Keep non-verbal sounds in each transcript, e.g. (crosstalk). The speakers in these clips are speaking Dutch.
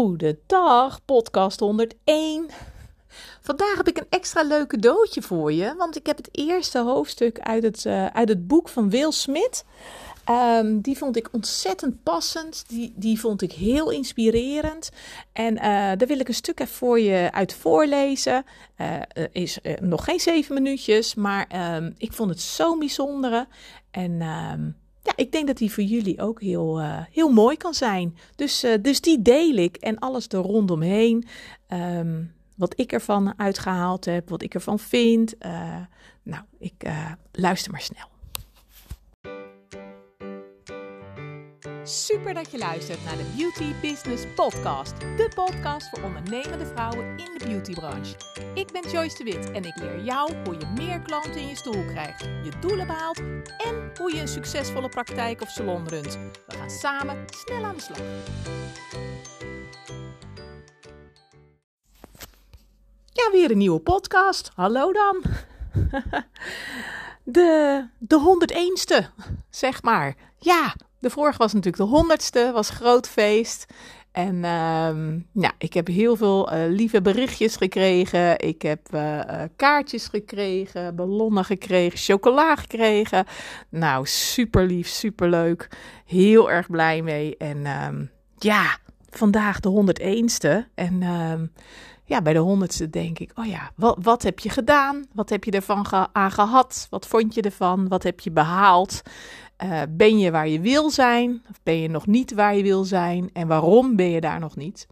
Goedendag, podcast 101. Vandaag heb ik een extra leuk cadeautje voor je, want ik heb het eerste hoofdstuk uit het, uh, uit het boek van Will Smith. Um, die vond ik ontzettend passend, die, die vond ik heel inspirerend. En uh, daar wil ik een stuk voor je uit voorlezen. Uh, is nog geen zeven minuutjes, maar um, ik vond het zo'n bijzondere. En... Um, ja, ik denk dat die voor jullie ook heel, uh, heel mooi kan zijn. Dus, uh, dus die deel ik en alles er rondomheen. Um, wat ik ervan uitgehaald heb, wat ik ervan vind. Uh, nou, ik luister maar snel. Super dat je luistert naar de Beauty Business Podcast. De podcast voor ondernemende vrouwen in de beautybranche. Ik ben Joyce de Wit en ik leer jou hoe je meer klanten in je stoel krijgt, je doelen behaalt en hoe je een succesvolle praktijk of salon runt. We gaan samen snel aan de slag. Ja, weer een nieuwe podcast. Hallo dan. (laughs) De, de 101ste, zeg maar. Ja, de vorige was natuurlijk de honderdste, was groot feest. En uh, ja, ik heb heel veel uh, lieve berichtjes gekregen. Ik heb uh, kaartjes gekregen, ballonnen gekregen, chocola gekregen. Nou, super lief, super leuk. Heel erg blij mee. En uh, ja, vandaag de 101ste. En ehm, ja, bij de honderdste denk ik, oh ja, wat, wat heb je gedaan? Wat heb je ervan aan gehad? Wat vond je ervan? Wat heb je behaald? Uh, ben je waar je wil zijn? Of ben je nog niet waar je wil zijn? En waarom ben je daar nog niet?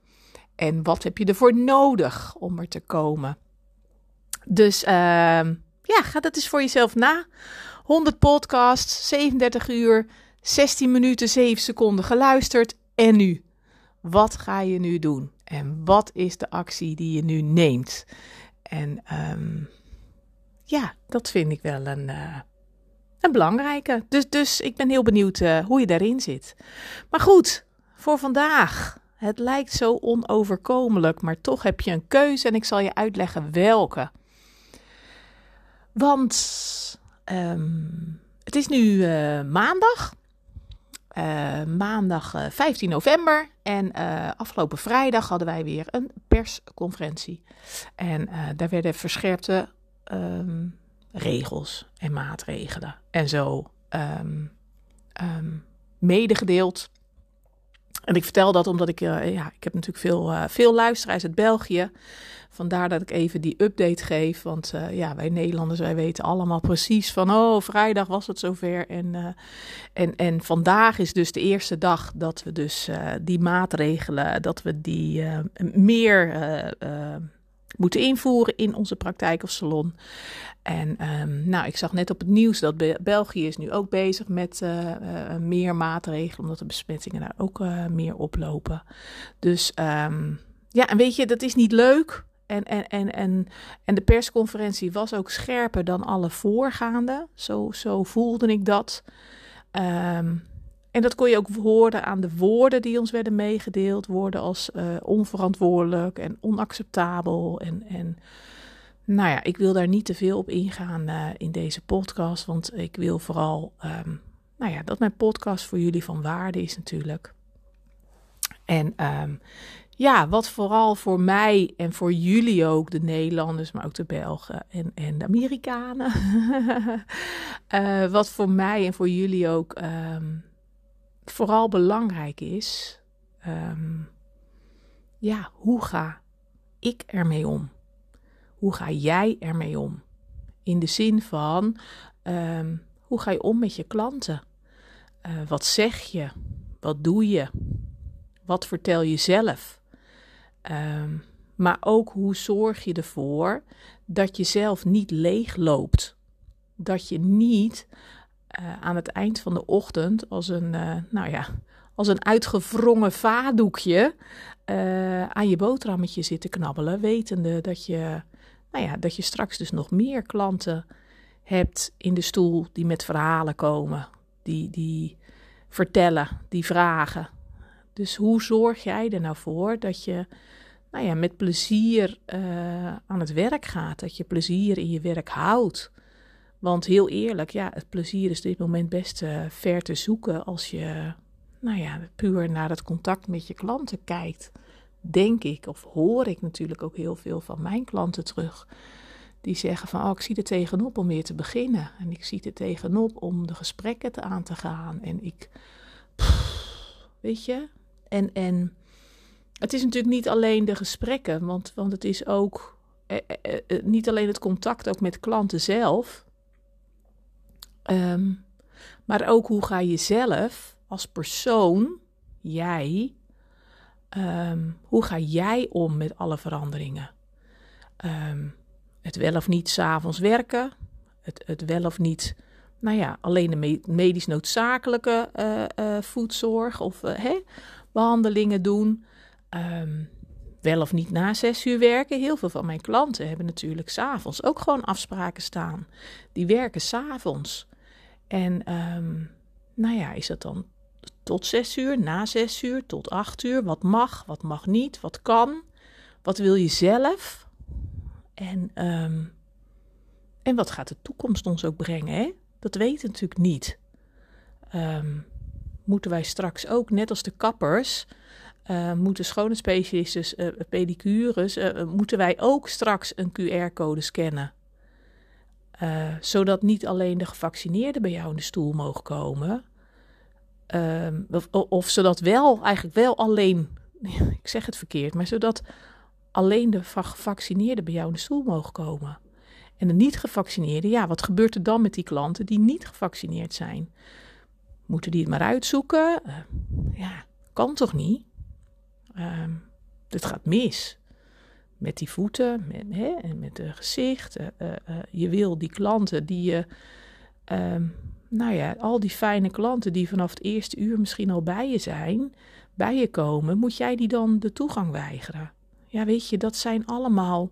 En wat heb je ervoor nodig om er te komen? Dus uh, ja, ga dat eens voor jezelf na. 100 podcasts, 37 uur, 16 minuten, 7 seconden geluisterd. En nu? Wat ga je nu doen? En wat is de actie die je nu neemt? En um, ja, dat vind ik wel een. Uh, een belangrijke. Dus, dus ik ben heel benieuwd uh, hoe je daarin zit. Maar goed, voor vandaag. Het lijkt zo onoverkomelijk, maar toch heb je een keuze en ik zal je uitleggen welke. Want um, het is nu uh, maandag. Uh, maandag 15 november. En afgelopen vrijdag hadden wij weer een persconferentie. En daar werden verscherpte. Um, regels en maatregelen en zo um, um, medegedeeld. En ik vertel dat omdat ik, uh, ja, ik heb natuurlijk veel, uh, veel luisteraars uit België. Vandaar dat ik even die update geef. Want uh, ja, wij Nederlanders, wij weten allemaal precies van, oh, vrijdag was het zover. En, en, en vandaag is dus de eerste dag dat we dus die maatregelen, dat we die meer moeten invoeren in onze praktijk of salon. En um, nou, ik zag net op het nieuws dat Be België is nu ook bezig met uh, uh, meer maatregelen, omdat de besmettingen daar ook uh, meer oplopen. Dus um, ja, en weet je, dat is niet leuk. En, en, en, en, en de persconferentie was ook scherper dan alle voorgaande. Zo, zo voelde ik dat. Um, en dat kon je ook horen aan de woorden die ons werden meegedeeld. Woorden als uh, onverantwoordelijk en onacceptabel. En, en nou ja, ik wil daar niet te veel op ingaan uh, in deze podcast. Want ik wil vooral um, nou ja, dat mijn podcast voor jullie van waarde is natuurlijk. En um, ja, wat vooral voor mij en voor jullie ook, de Nederlanders, maar ook de Belgen en, en de Amerikanen. uh, (laughs) wat voor mij en voor jullie ook um, vooral belangrijk is, um, ja, hoe ga ik ermee om? Hoe ga jij ermee om? In de zin van, um, hoe ga je om met je klanten? Uh, wat zeg je? Wat doe je? Wat vertel je zelf? Um, maar ook hoe zorg je ervoor dat je zelf niet leeg loopt? Dat je niet uh, aan het eind van de ochtend als een, uh, nou ja, als een uitgewrongen vadoekje uh, aan je boterhammetje zit te knabbelen, wetende dat je, nou ja, dat je straks dus nog meer klanten hebt in de stoel die met verhalen komen, die, die vertellen, die vragen. Dus hoe zorg jij er nou voor dat je nou ja, met plezier aan het werk gaat, dat je plezier in je werk houdt? Want heel eerlijk, ja, het plezier is dit moment best uh, ver te zoeken als je, nou ja, puur naar het contact met je klanten kijkt. denk ik, of hoor ik natuurlijk ook heel veel van mijn klanten terug. Die zeggen van, oh, ik zie er tegenop om weer te beginnen. En ik zie er tegenop om de gesprekken te aan te gaan. En ik, weet je, en, en het is natuurlijk niet alleen de gesprekken, want, want het is ook eh, eh, eh, niet alleen het contact ook met klanten zelf, um, maar ook hoe ga je zelf als persoon, jij, um, hoe ga jij om met alle veranderingen? Um, het wel of niet s'avonds werken, het, het wel of niet nou ja, alleen de medisch noodzakelijke uh, voedzorg of hè, behandelingen doen. Wel of niet na zes uur werken. Heel veel van mijn klanten hebben natuurlijk s'avonds ook gewoon afspraken staan. Die werken s'avonds. En um, nou ja, is dat dan tot zes uur, na zes uur, tot acht uur? Wat mag, wat mag niet, wat kan? Wat wil je zelf? En, um, en wat gaat de toekomst ons ook brengen? Hè? Dat weten we natuurlijk niet. Um, moeten wij straks ook, net als de kappers, uh, moeten schoonheidsspecialisten, uh, pedicures, uh, moeten wij ook straks een QR-code scannen. Zodat niet alleen de gevaccineerden bij jou in de stoel mogen komen. Ehm, of, zodat wel, eigenlijk wel alleen, (laughs) ik zeg het verkeerd, maar zodat alleen de gevaccineerden bij jou in de stoel mogen komen. En de niet gevaccineerden, ja, wat gebeurt er dan met die klanten die niet gevaccineerd zijn? Moeten die het maar uitzoeken? ja, kan toch niet? uh, het gaat mis. Met die voeten met, hè, en met het gezicht. Uh, uh, je wil die klanten die je, ehm, nou ja, al die fijne klanten die vanaf het eerste uur misschien al bij je zijn, bij je komen, moet jij die dan de toegang weigeren? Ja, weet je, dat zijn allemaal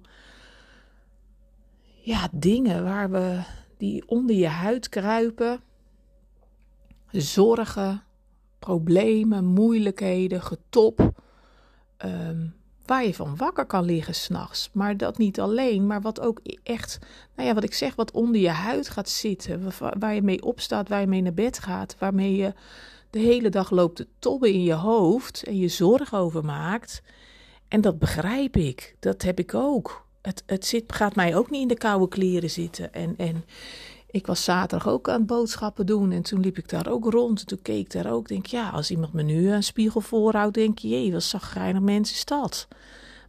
ja, dingen waar we die onder je huid kruipen. Zorgen, problemen, moeilijkheden, getop. Um, waar je van wakker kan liggen s'nachts. Maar dat niet alleen, maar wat ook echt, nou ja, wat ik zeg, wat onder je huid gaat zitten. Waar je mee opstaat, waar je mee naar bed gaat. Waarmee je de hele dag loopt te tobben in je hoofd en je zorgen over maakt. En dat begrijp ik. Dat heb ik ook. Het, het zit, gaat mij ook niet in de koude kleren zitten. En, en ik was zaterdag ook aan boodschappen doen en toen liep ik daar ook rond. En toen keek ik daar ook, denk ja, als iemand me nu een spiegel voorhoudt, denk je, jee, wat zagrijnig mens is dat.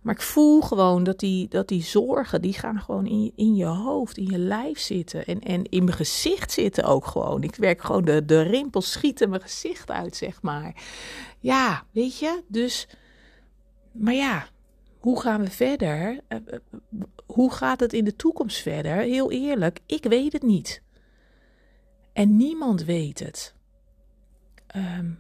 Maar ik voel gewoon dat die, dat die zorgen, die gaan gewoon in, in je hoofd, in je lijf zitten. En, en in mijn gezicht zitten ook gewoon. Ik werk gewoon, de, de rimpels schieten mijn gezicht uit, zeg maar. Ja, weet je, dus... Maar ja, hoe gaan we verder? Eh, eh, hoe gaat het in de toekomst verder? Heel eerlijk, ik weet het niet. En niemand weet het. Um,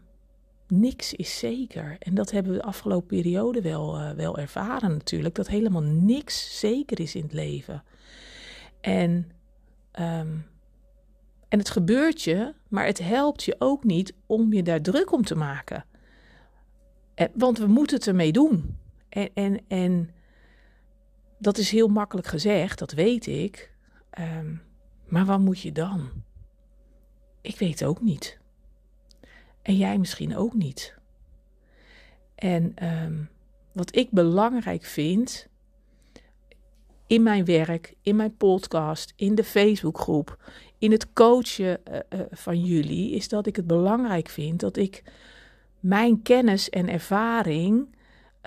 niks is zeker. En dat hebben we de afgelopen periode wel, uh, wel ervaren natuurlijk. Dat helemaal niks zeker is in het leven. En, um, en het gebeurt je, maar het helpt je ook niet om je daar druk om te maken. Want we moeten het ermee doen. En, en, en dat is heel makkelijk gezegd, dat weet ik. Um, maar wat moet je dan? Ik weet ook niet. En jij misschien ook niet. En um, wat ik belangrijk vind in mijn werk, in mijn podcast, in de Facebookgroep, in het coachen uh, uh, van jullie, is dat ik het belangrijk vind dat ik mijn kennis en ervaring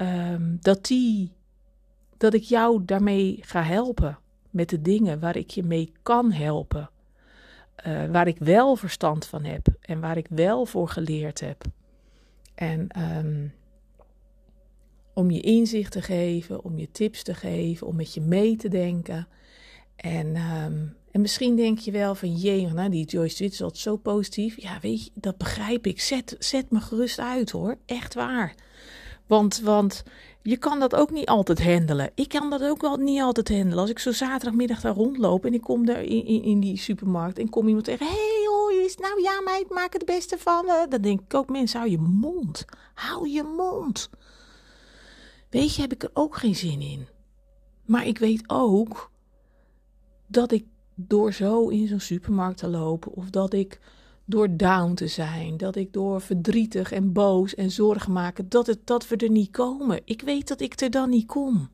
um, dat, die, dat ik jou daarmee ga helpen. Met de dingen waar ik je mee kan helpen. Uh, waar ik wel verstand van heb en waar ik wel voor geleerd heb. En um, om je inzicht te geven, om je tips te geven, om met je mee te denken. En, um, en misschien denk je wel van, jee, nou, die Joyce Twit is zo positief. Ja, weet je, dat begrijp ik. Zet, zet me gerust uit hoor, echt waar. Want, want je kan dat ook niet altijd handelen. Ik kan dat ook wel niet altijd handelen. Als ik zo zaterdagmiddag daar rondloop en ik kom daar in, in, die supermarkt en kom iemand tegen: hey, hoi, is nou ja, meid, maak het beste van. Dan denk ik ook: mensen, hou je mond. Hou je mond. Weet je, heb ik er ook geen zin in. Maar ik weet ook dat ik door zo in zo'n supermarkt te lopen of dat ik door down te zijn, dat ik door verdrietig en boos en zorgen maken, dat, het, dat we er niet komen. Ik weet dat ik er dan niet kom.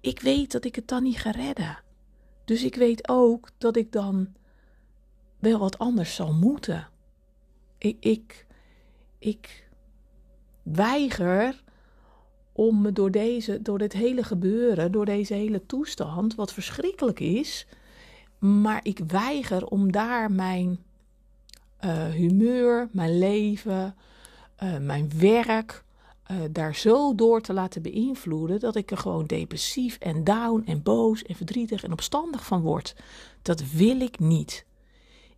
Ik weet dat ik het dan niet ga redden. Dus ik weet ook dat ik dan wel wat anders zal moeten. Ik, ik, ik weiger om me door, deze, door dit hele gebeuren, door deze hele toestand, wat verschrikkelijk is, maar ik weiger om daar mijn uh, humeur, mijn leven, uh, mijn werk, uh, daar zo door te laten beïnvloeden dat ik er gewoon depressief en down en boos en verdrietig en opstandig van word. Dat wil ik niet.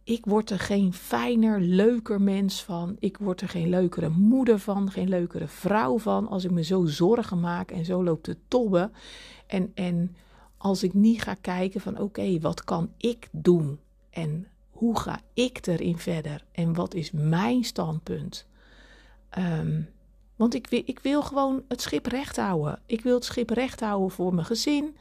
Ik word er geen fijner, leuker mens van. Ik word er geen leukere moeder van, geen leukere vrouw van. Als ik me zo zorgen maak en zo loop te tobben. En, en als ik niet ga kijken van oké, wat kan ik doen? En hoe ga ik erin verder? En wat is mijn standpunt? Um, want ik ik wil gewoon het schip recht houden. Ik wil het schip recht houden voor mijn gezin,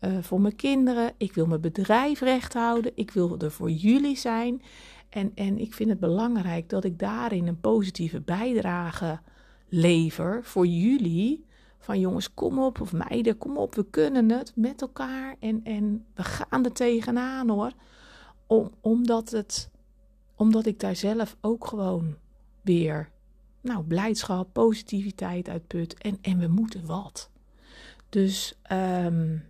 uh, voor mijn kinderen. Ik wil mijn bedrijf recht houden. Ik wil er voor jullie zijn. En, en ik vind het belangrijk dat ik daarin een positieve bijdrage lever voor jullie. Van jongens, kom op, of meiden, kom op, we kunnen het met elkaar. En, en we gaan er tegenaan hoor. Om, omdat, het, omdat ik daar zelf ook gewoon weer nou, blijdschap, positiviteit uitput. En, en we moeten wat. Dus, um,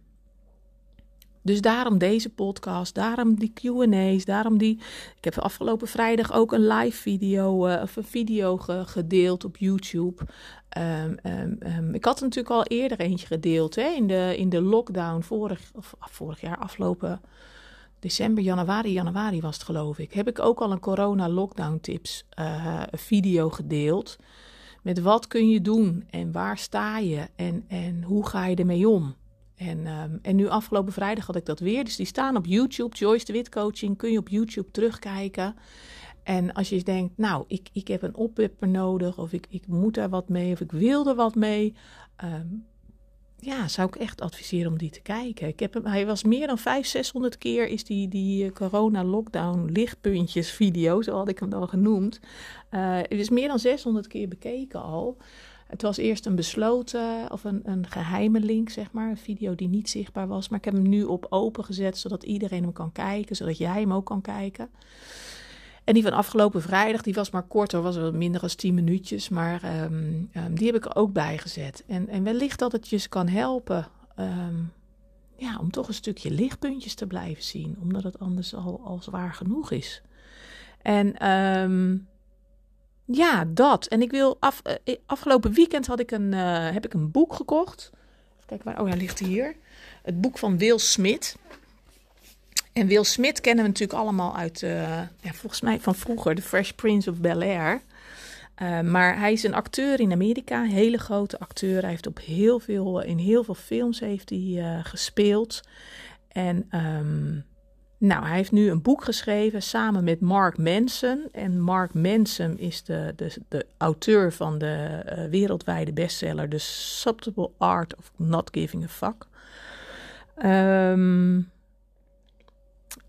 dus daarom deze podcast, daarom die QA's, daarom die. Ik heb afgelopen vrijdag ook een live video uh, of een video ge, gedeeld op YouTube. Um, um, ik had er natuurlijk al eerder eentje gedeeld hè, in, de, in de lockdown vorig, of, vorig jaar, afgelopen december, januari, januari was het geloof ik, heb ik ook al een corona lockdown tips uh, video gedeeld. Met wat kun je doen en waar sta je en, en hoe ga je ermee om? En, um, en nu afgelopen vrijdag had ik dat weer. Dus die staan op YouTube. Joyce de Wit Coaching kun je op YouTube terugkijken. En als je denkt, nou, ik, ik heb een oppepper nodig, of ik, ik moet daar wat mee, of ik wil er wat mee. Um, ja, zou ik echt adviseren om die te kijken. Ik heb hem, hij was meer dan 500, 600 keer is die, die eh, corona-lockdown lichtpuntjes video, zo had ik hem dan genoemd. Uh, het is meer dan 600 keer bekeken al. Het was eerst een besloten of een, een geheime link, zeg maar. Een video die niet zichtbaar was. Maar ik heb hem nu op open gezet, zodat iedereen hem kan kijken. Zodat jij hem ook kan kijken. En die van afgelopen vrijdag, die was maar korter, was wel minder dan 10 minuutjes. Maar um, um, die heb ik er ook bijgezet. En, en wellicht dat het je kan helpen um, ja, om toch een stukje lichtpuntjes te blijven zien. Omdat het anders al, al zwaar genoeg is. En ja, dat. En ik wil af, uh, afgelopen weekend had ik een, uh, heb ik een boek gekocht. Kijk waar, oh ja, ligt hier. Het boek van Will Smith. En Will Smith kennen we natuurlijk allemaal uit, uh, ja, volgens mij van vroeger, The Fresh Prince of Bel Air. Uh, maar hij is een acteur in Amerika, een hele grote acteur. Hij heeft op heel veel, in heel veel films heeft hij, uh, gespeeld. En um, nou, hij heeft nu een boek geschreven samen met Mark Manson. En Mark Manson is de, de, de auteur van de wereldwijde bestseller The Subtle Art of Not Giving a Fuck. Um,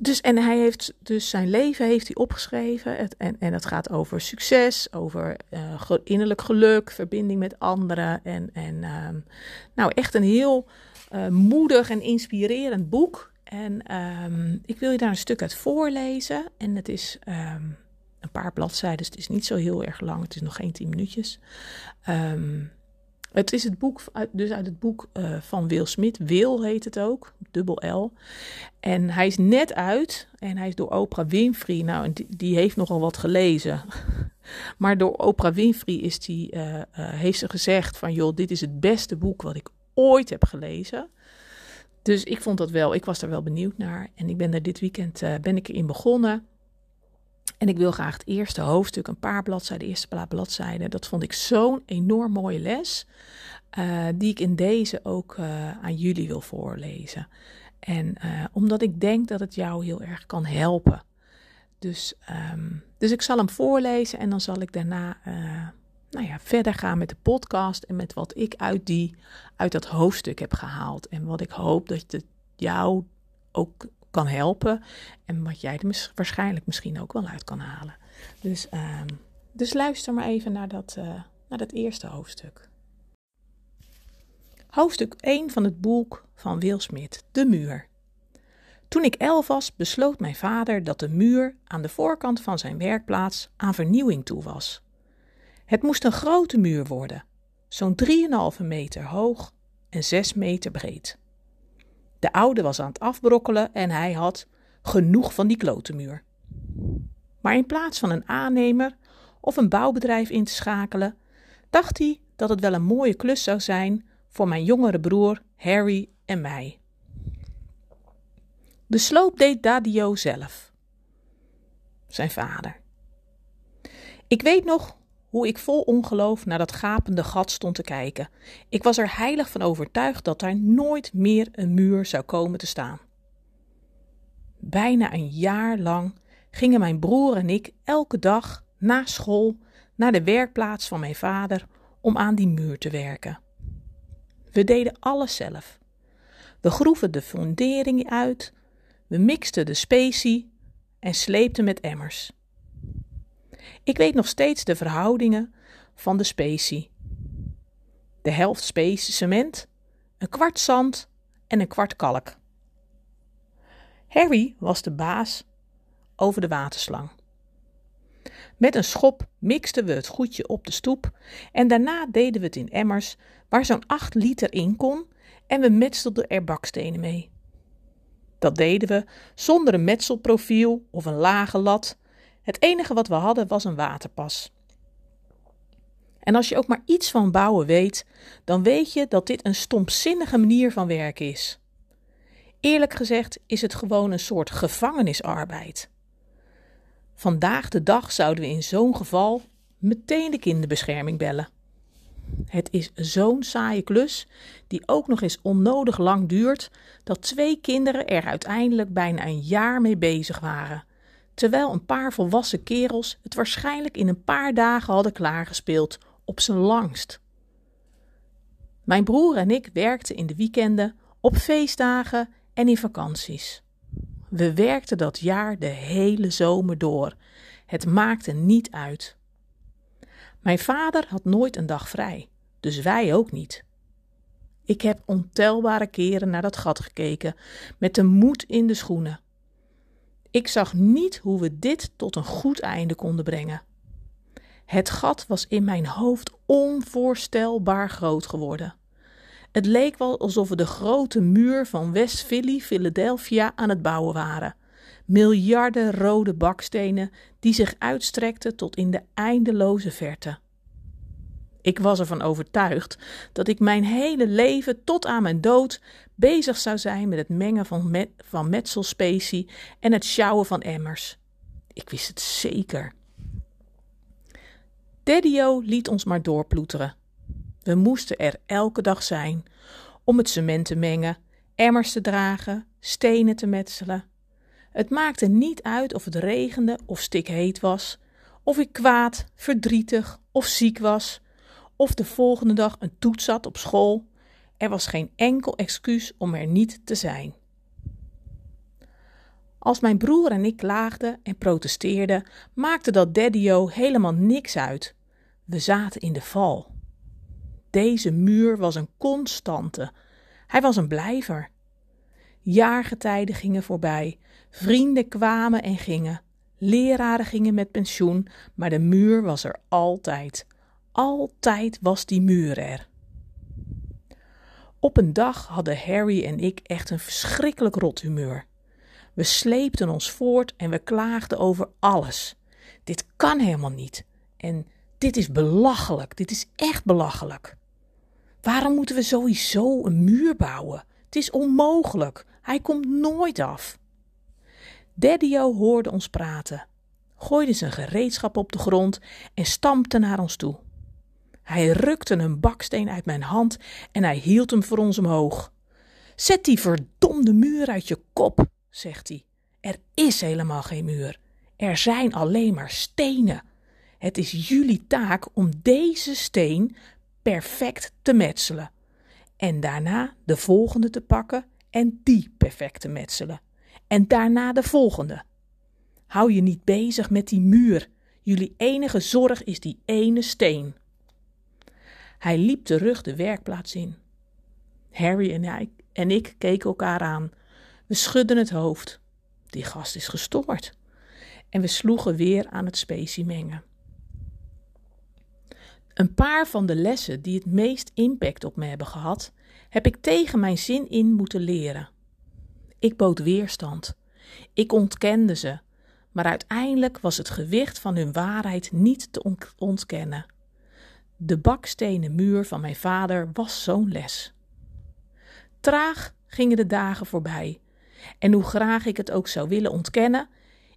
dus, en hij heeft dus zijn leven heeft hij opgeschreven. Het, en, en het gaat over succes, over uh, innerlijk geluk, verbinding met anderen. En, en um, nou, echt een heel uh, moedig en inspirerend boek. En um, ik wil je daar een stuk uit voorlezen. En het is um, een paar bladzijden, dus het is niet zo heel erg lang. Het is nog geen tien minuutjes. Um, het is het boek, dus uit het boek uh, van Will Smith. Will heet het ook, dubbel L. En hij is net uit en hij is door Oprah Winfrey. Nou, die, heeft nogal wat gelezen. (laughs) maar door Oprah Winfrey is die, uh, uh, heeft ze gezegd van... joh, dit is het beste boek wat ik ooit heb gelezen. Dus ik vond dat wel, ik was daar wel benieuwd naar. En ik ben er dit weekend ben ik erin begonnen. En ik wil graag het eerste hoofdstuk, een paar bladzijden, de eerste paar bladzijden. Dat vond ik zo'n enorm mooie les, uh, die ik in deze ook uh, aan jullie wil voorlezen. En uh, omdat ik denk dat het jou heel erg kan helpen. Dus, um, dus ik zal hem voorlezen en dan zal ik daarna nou ja, verder gaan met de podcast en met wat ik uit, die, uit dat hoofdstuk heb gehaald. En wat ik hoop dat het jou ook kan helpen. En wat jij er waarschijnlijk misschien ook wel uit kan halen. Dus, ehm, dus luister maar even naar dat, uh, naar dat eerste hoofdstuk. Hoofdstuk 1 van het boek van Wil Smit, De Muur. Toen ik elf was, besloot mijn vader dat de muur aan de voorkant van zijn werkplaats aan vernieuwing toe was. Het moest een grote muur worden, zo'n 3,5 meter hoog en 6 meter breed. De oude was aan het afbrokkelen en hij had genoeg van die klote muur. Maar in plaats van een aannemer of een bouwbedrijf in te schakelen, dacht hij dat het wel een mooie klus zou zijn voor mijn jongere broer Harry en mij. De sloop deed Dadio zelf, zijn vader. Ik weet nog hoe ik vol ongeloof naar dat gapende gat stond te kijken. Ik was er heilig van overtuigd dat daar nooit meer een muur zou komen te staan. Bijna een jaar lang gingen mijn broer en ik elke dag na school naar de werkplaats van mijn vader om aan die muur te werken. We deden alles zelf. We groeven de fundering uit, we mixten de specie en sleepten met emmers. Ik weet nog steeds de verhoudingen van de specie. De helft specie cement, een kwart zand en een kwart kalk. Harry was de baas over de waterslang. Met een schop mixten we het goedje op de stoep en daarna deden we het in emmers waar zo'n 8 liter in kon en we metselden er bakstenen mee. Dat deden we zonder een metselprofiel of een lage lat. Het enige wat we hadden was een waterpas. En als je ook maar iets van bouwen weet, dan weet je dat dit een stompzinnige manier van werken is. Eerlijk gezegd is het gewoon een soort gevangenisarbeid. Vandaag de dag zouden we in zo'n geval meteen de kinderbescherming bellen. Het is zo'n saaie klus, die ook nog eens onnodig lang duurt, dat twee kinderen er uiteindelijk bijna een jaar mee bezig waren. Terwijl een paar volwassen kerels het waarschijnlijk in een paar dagen hadden klaargespeeld, op zijn langst. Mijn broer en ik werkten in de weekenden, op feestdagen en in vakanties. We werkten dat jaar de hele zomer door. Het maakte niet uit. Mijn vader had nooit een dag vrij, dus wij ook niet. Ik heb ontelbare keren naar dat gat gekeken, met de moed in de schoenen. Ik zag niet hoe we dit tot een goed einde konden brengen. Het gat was in mijn hoofd onvoorstelbaar groot geworden. Het leek wel alsof we de grote muur van West Philly, Philadelphia, aan het bouwen waren. Miljarden rode bakstenen die zich uitstrekten tot in de eindeloze verte. Ik was ervan overtuigd dat ik mijn hele leven tot aan mijn dood bezig zou zijn met het mengen van, met, van metselspecie en het sjouwen van emmers. Ik wist het zeker. Daddio liet ons maar doorploeteren. We moesten er elke dag zijn om het cement te mengen, emmers te dragen, stenen te metselen. Het maakte niet uit of het regende of stikheet was, of ik kwaad, verdrietig of ziek was, of de volgende dag een toets zat op school. Er was geen enkel excuus om er niet te zijn. Als mijn broer en ik klaagden en protesteerden, maakte dat Daddio helemaal niks uit. We zaten in de val. Deze muur was een constante. Hij was een blijver. Jaargetijden gingen voorbij, vrienden kwamen en gingen, leraren gingen met pensioen, maar de muur was er altijd. Altijd was die muur er. Op een dag hadden Harry en ik echt een verschrikkelijk rot humeur. We sleepten ons voort en we klaagden over alles. Dit kan helemaal niet. En dit is belachelijk. Dit is echt belachelijk. Waarom moeten we sowieso een muur bouwen? Het is onmogelijk. Hij komt nooit af. Daddio hoorde ons praten, gooide zijn gereedschap op de grond en stampte naar ons toe. Hij rukte een baksteen uit mijn hand en hij hield hem voor ons omhoog. Zet die verdomde muur uit je kop, zegt hij. Er is helemaal geen muur. Er zijn alleen maar stenen. Het is jullie taak om deze steen perfect te metselen. En daarna de volgende te pakken en die perfect te metselen. En daarna de volgende. Hou je niet bezig met die muur. Jullie enige zorg is die ene steen. Hij liep terug de werkplaats in. Harry en, ik keken elkaar aan. We schudden het hoofd. Die gast is gestoord. En we sloegen weer aan het specie mengen. Een paar van de lessen die het meest impact op me hebben gehad, heb ik tegen mijn zin in moeten leren. Ik bood weerstand. Ik ontkende ze, maar uiteindelijk was het gewicht van hun waarheid niet te ontkennen. De bakstenen muur van mijn vader was zo'n les. Traag gingen de dagen voorbij, en hoe graag ik het ook zou willen ontkennen,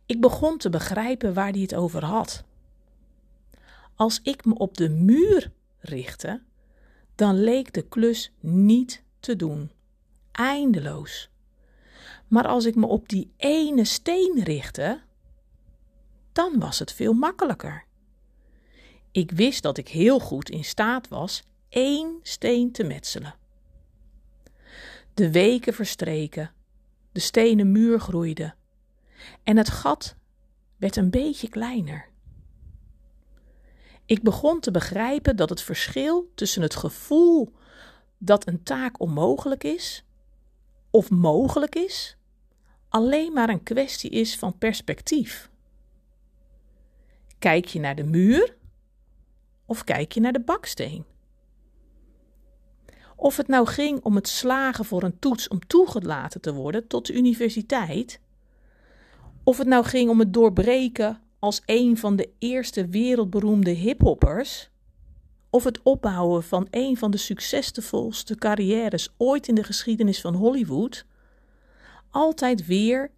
ik begon te begrijpen waar hij het over had. Als ik me op de muur richtte, dan leek de klus niet te doen. Eindeloos. Maar als ik me op die ene steen richtte, dan was het veel makkelijker. Ik wist dat ik heel goed in staat was één steen te metselen. De weken verstreken, de stenen muur groeide en het gat werd een beetje kleiner. Ik begon te begrijpen dat het verschil tussen het gevoel dat een taak onmogelijk is of mogelijk is, alleen maar een kwestie is van perspectief. Kijk je naar de muur of kijk je naar de baksteen? Of het nou ging om het slagen voor een toets om toegelaten te worden tot de universiteit, of het nou ging om het doorbreken als een van de eerste wereldberoemde hiphoppers, of het opbouwen van een van de succesvolste carrières ooit in de geschiedenis van Hollywood, altijd weer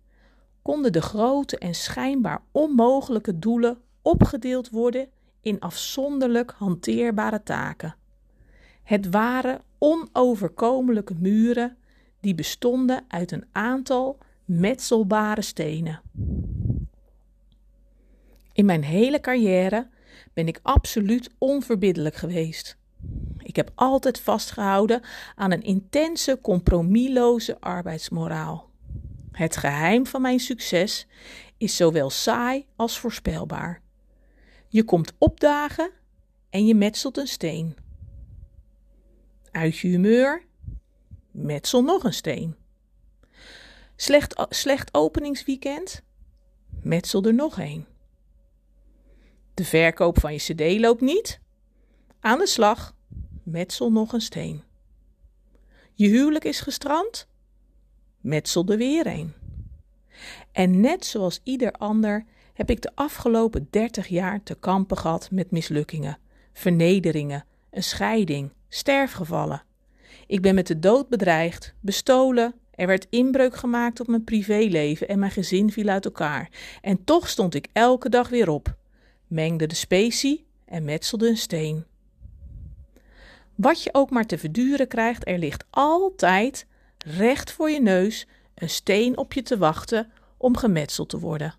konden de grote en schijnbaar onmogelijke doelen opgedeeld worden in afzonderlijk hanteerbare taken. Het waren onoverkomelijke muren die bestonden uit een aantal metselbare stenen. In mijn hele carrière ben ik absoluut onverbiddelijk geweest. Ik heb altijd vastgehouden aan een intense, compromisloze arbeidsmoraal. Het geheim van mijn succes is zowel saai als voorspelbaar. Je komt opdagen en je metselt een steen. Uit je humeur, metsel nog een steen. Slecht, slecht openingsweekend, metsel er nog een. De verkoop van je cd loopt niet? Aan de slag, metsel nog een steen. Je huwelijk is gestrand? Metsel er weer een. En net zoals ieder ander heb ik de afgelopen dertig jaar te kampen gehad met mislukkingen, vernederingen, een scheiding, sterfgevallen. Ik ben met de dood bedreigd, bestolen, er werd inbreuk gemaakt op mijn privéleven en mijn gezin viel uit elkaar. En toch stond ik elke dag weer op, mengde de specie en metselde een steen. Wat je ook maar te verduren krijgt, er ligt altijd recht voor je neus een steen op je te wachten om gemetseld te worden.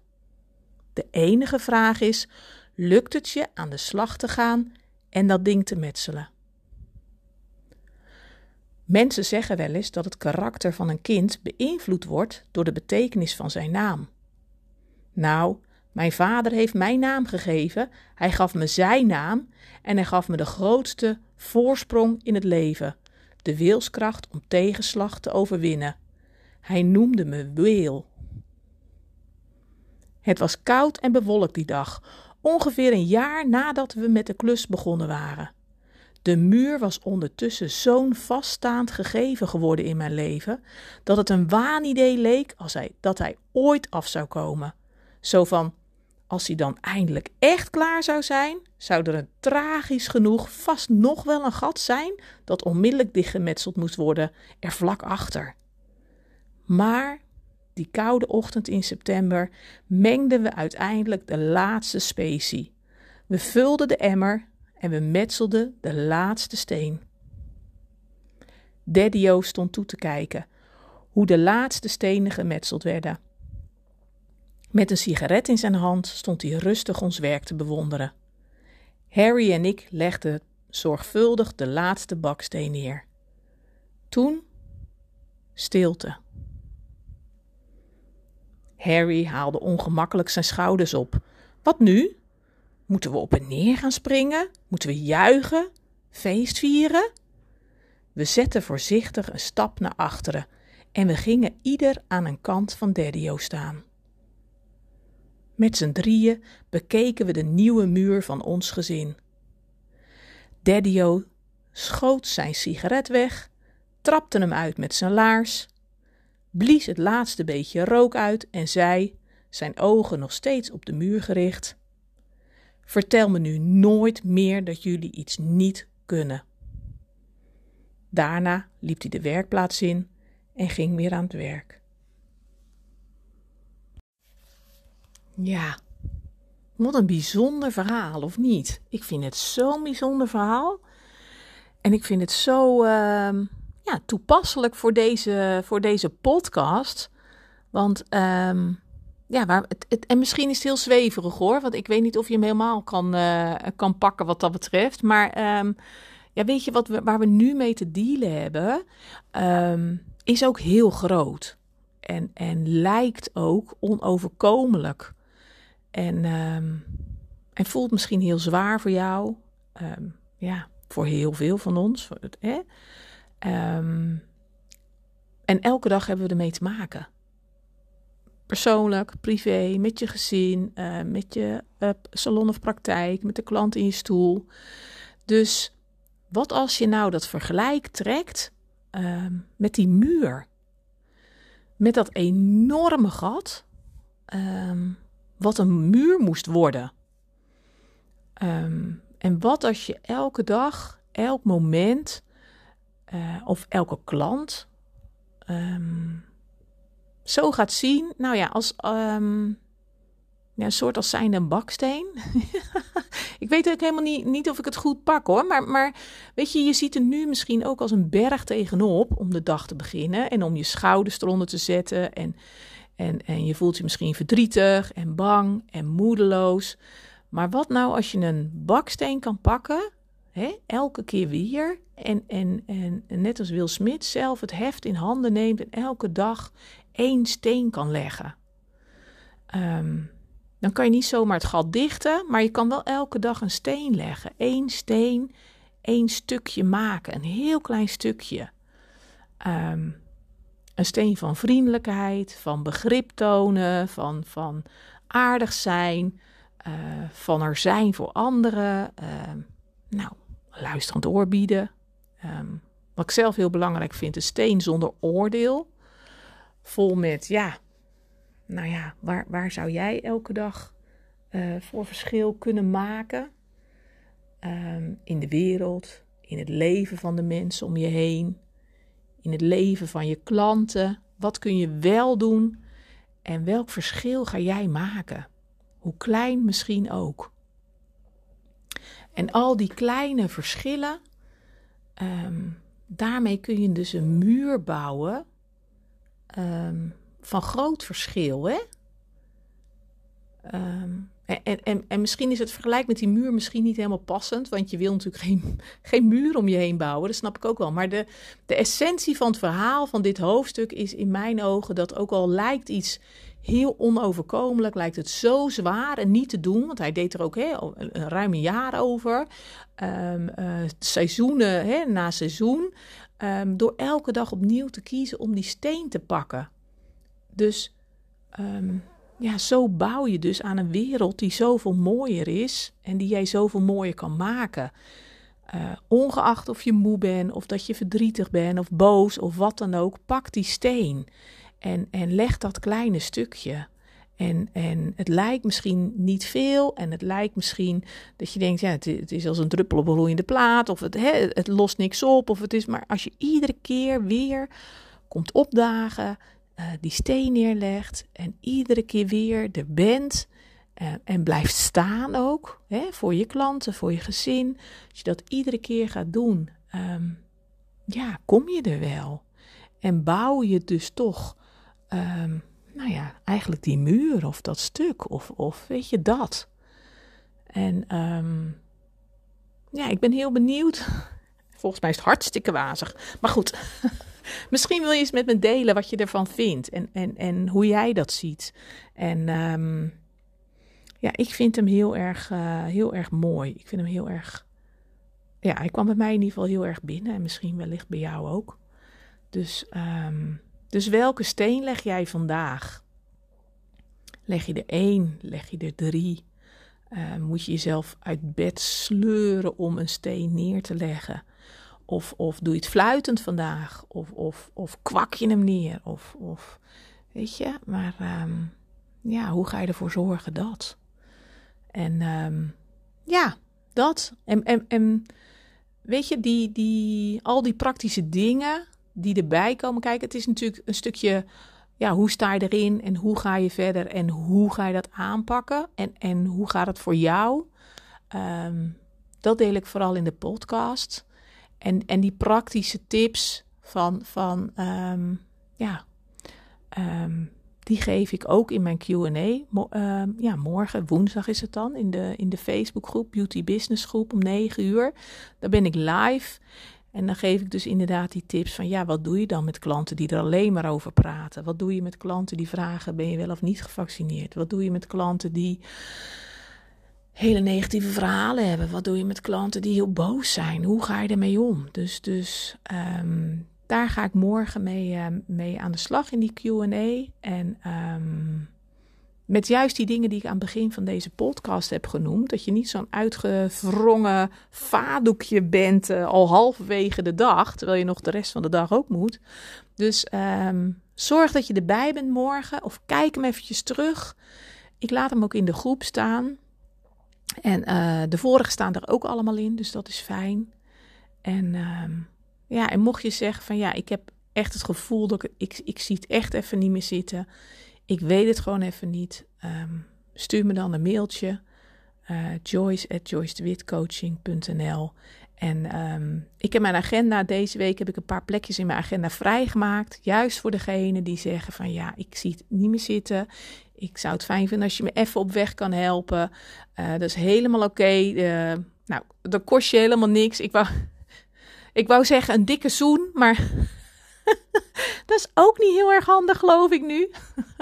De enige vraag is: lukt het je aan de slag te gaan en dat ding te metselen? Mensen zeggen wel eens dat het karakter van een kind beïnvloed wordt door de betekenis van zijn naam. Nou, mijn vader heeft mijn naam gegeven, hij gaf me zijn naam en hij gaf me de grootste voorsprong in het leven, de wilskracht om tegenslag te overwinnen. Hij noemde me Weel. Het was koud en bewolkt die dag, ongeveer een jaar nadat we met de klus begonnen waren. De muur was ondertussen zo'n vaststaand gegeven geworden in mijn leven, dat het een waanidee leek als hij, dat hij ooit af zou komen. Zo van, als hij dan eindelijk echt klaar zou zijn, zou er een tragisch genoeg vast nog wel een gat zijn dat onmiddellijk dichtgemetseld moest worden, er vlak achter. Maar die koude ochtend in september mengden we uiteindelijk de laatste specie. We vulden de emmer en we metselden de laatste steen. Daddy-o stond toe te kijken hoe de laatste stenen gemetseld werden. Met een sigaret in zijn hand stond hij rustig ons werk te bewonderen. Harry en ik legden zorgvuldig de laatste baksteen neer. Toen stilte. Harry haalde ongemakkelijk zijn schouders op. Wat nu? Moeten we op en neer gaan springen? Moeten we juichen? Feest vieren? We zetten voorzichtig een stap naar achteren en we gingen ieder aan een kant van Daddio staan. Met z'n drieën bekeken we de nieuwe muur van ons gezin. Daddio schoot zijn sigaret weg, trapte hem uit met zijn laars, blies het laatste beetje rook uit en zei, zijn ogen nog steeds op de muur gericht: Vertel me nu nooit meer dat jullie iets niet kunnen. Daarna liep hij de werkplaats in en ging weer aan het werk. Ja, wat een bijzonder verhaal, of niet? Ik vind het zo'n bijzonder verhaal. En ik vind het zo uh, ja, toepasselijk voor deze, voor deze podcast. Want um, ja, waar, het, het, en misschien is het heel zweverig hoor. Want ik weet niet of je hem helemaal kan, uh, kan pakken wat dat betreft. Maar um, ja, weet je wat we, waar we nu mee te dealen hebben? Um, is ook heel groot. En, en lijkt ook onoverkomelijk. En, en voelt misschien heel zwaar voor jou. Ja, voor heel veel van ons. Hè? Um, en elke dag hebben we ermee te maken. Persoonlijk, privé, met je gezin, uh, met je uh, salon of praktijk, met de klant in je stoel. Dus wat als je nou dat vergelijk trekt uh, met die muur? Met dat enorme gat, um, wat een muur moest worden. En wat als je elke dag, elk moment uh, of elke klant um, zo gaat zien, nou ja, als um, ja, een soort als zijnde een baksteen. (laughs) ik weet ook helemaal niet, niet of ik het goed pak hoor, maar, maar weet je, je ziet er nu misschien ook als een berg tegenop om de dag te beginnen en om je schouders eronder te zetten en, en, en je voelt je misschien verdrietig en bang en moedeloos. Maar wat nou als je een baksteen kan pakken, elke keer weer, en, en, en, net als Will Smith zelf het heft in handen neemt en elke dag één steen kan leggen. Um, dan kan je niet zomaar het gat dichten, maar je kan wel elke dag een steen leggen. Eén steen, één stukje maken, een heel klein stukje. Um, een steen van vriendelijkheid, van begrip tonen, van, van aardig zijn, uh, van er zijn voor anderen. Uh, nou, luisterend oor bieden. Um, wat ik zelf heel belangrijk vind, een steen zonder oordeel. Vol met, ja, nou ja, waar, waar zou jij elke dag uh, voor verschil kunnen maken? Um, in de wereld, in het leven van de mensen om je heen, in het leven van je klanten. Wat kun je wel doen en welk verschil ga jij maken? Hoe klein misschien ook. En al die kleine verschillen, um, daarmee kun je dus een muur bouwen um, van groot verschil. Hè? Um, en, en, en misschien is het vergelijk met die muur misschien niet helemaal passend, want je wil natuurlijk geen, (laughs) geen muur om je heen bouwen, dat snap ik ook wel. Maar de, de essentie van het verhaal van dit hoofdstuk is in mijn ogen dat ook al lijkt iets heel onoverkomelijk, lijkt het zo zwaar en niet te doen, want hij deed er ook een ruim een jaar over, um, uh, seizoenen na seizoen, um, door elke dag opnieuw te kiezen om die steen te pakken. Dus um, ja, zo bouw je dus aan een wereld die zoveel mooier is en die jij zoveel mooier kan maken. Uh, ongeacht of je moe bent, of dat je verdrietig bent, of boos, of wat dan ook, pak die steen en, en leg dat kleine stukje. En, en het lijkt misschien niet veel en het lijkt misschien dat je denkt, ja, het, het is als een druppel op een roeiende plaat, of het, hè, het lost niks op, of het is, maar als je iedere keer weer komt opdagen, uh, die steen neerlegt en iedere keer weer er bent uh, en blijft staan ook hè, voor je klanten, voor je gezin. Als je dat iedere keer gaat doen, um, ja, kom je er wel. En bouw je dus toch, um, nou ja, eigenlijk die muur of dat stuk of, of weet je dat. En um, ja, ik ben heel benieuwd. (laughs) Volgens mij is het hartstikke wazig. Maar goed. (laughs) Misschien wil je eens met me delen wat je ervan vindt en, en, en hoe jij dat ziet. En um, ja, ik vind hem heel erg, uh, heel erg mooi. Ik vind hem heel erg. Ja, hij kwam bij mij in ieder geval heel erg binnen. En misschien wellicht bij jou ook. Dus, um, dus welke steen leg jij vandaag? Leg je er één? Leg je er drie? Uh, moet je jezelf uit bed sleuren om een steen neer te leggen? Of, of doe je het fluitend vandaag? Of, of, of kwak je hem neer? Of, of weet je, maar um, ja, hoe ga je ervoor zorgen dat? En um, ja, dat. En, en, en weet je, die, die, al die praktische dingen die erbij komen kijken. Het is natuurlijk een stukje, ja, hoe sta je erin en hoe ga je verder en hoe ga je dat aanpakken en, en hoe gaat het voor jou? Um, dat deel ik vooral in de podcast. En, en die praktische tips van, van um, ja, um, die geef ik ook in mijn QA. Uh, ja, morgen, woensdag is het dan, in de, in de Facebookgroep, Beauty Business Groep om 9 uur. Daar ben ik live. En dan geef ik dus inderdaad die tips van ja, wat doe je dan met klanten die er alleen maar over praten? Wat doe je met klanten die vragen, ben je wel of niet gevaccineerd? Wat doe je met klanten die hele negatieve verhalen hebben? Wat doe je met klanten die heel boos zijn? Hoe ga je ermee om? Dus, dus um, daar ga ik morgen mee, uh, mee aan de slag in die QA. En um, met juist die dingen die ik aan het begin van deze podcast heb genoemd. Dat je niet zo'n uitgevrongen vadoekje bent uh, al halverwege de dag. Terwijl je nog de rest van de dag ook moet. Dus zorg dat je erbij bent morgen. Of kijk hem eventjes terug. Ik laat hem ook in de groep staan. En uh, de vorige staan er ook allemaal in. Dus dat is fijn. En... Um, ja, en mocht je zeggen van ja, ik heb echt het gevoel dat ik, ik, ik zie het echt even niet meer zitten. Ik weet het gewoon even niet. Um, stuur me dan een mailtje. Uh, joyce at joycedewitcoaching.nl En um, ik heb mijn agenda, deze week heb ik een paar plekjes in mijn agenda vrijgemaakt. Juist voor degene die zeggen van ja, ik zie het niet meer zitten. Ik zou het fijn vinden als je me even op weg kan helpen. Uh, dat is helemaal oké. Okay. Uh, nou, dat kost je helemaal niks. Ik wou, (laughs) ik wou zeggen een dikke zoen, maar (laughs) dat is ook niet heel erg handig, geloof ik nu.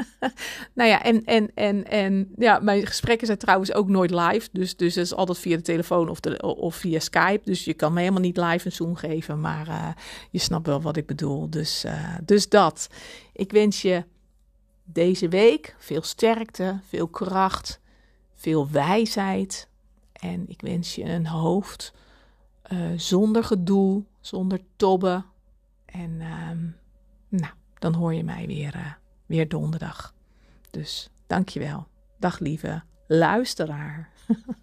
(laughs) nou ja, en, en, en, en ja, mijn gesprekken zijn trouwens ook nooit live. Dus, dus dat is altijd via de telefoon of, de, of via Skype. Dus je kan me helemaal niet live een zoen geven. Maar uh, je snapt wel wat ik bedoel. Dus, dus dat. Ik wens je deze week veel sterkte, veel kracht, veel wijsheid. En ik wens je een hoofd uh, zonder gedoe, zonder tobben. En uh, nou, dan hoor je mij weer, uh, weer donderdag. Dus dankjewel. Dag lieve luisteraar. (laughs)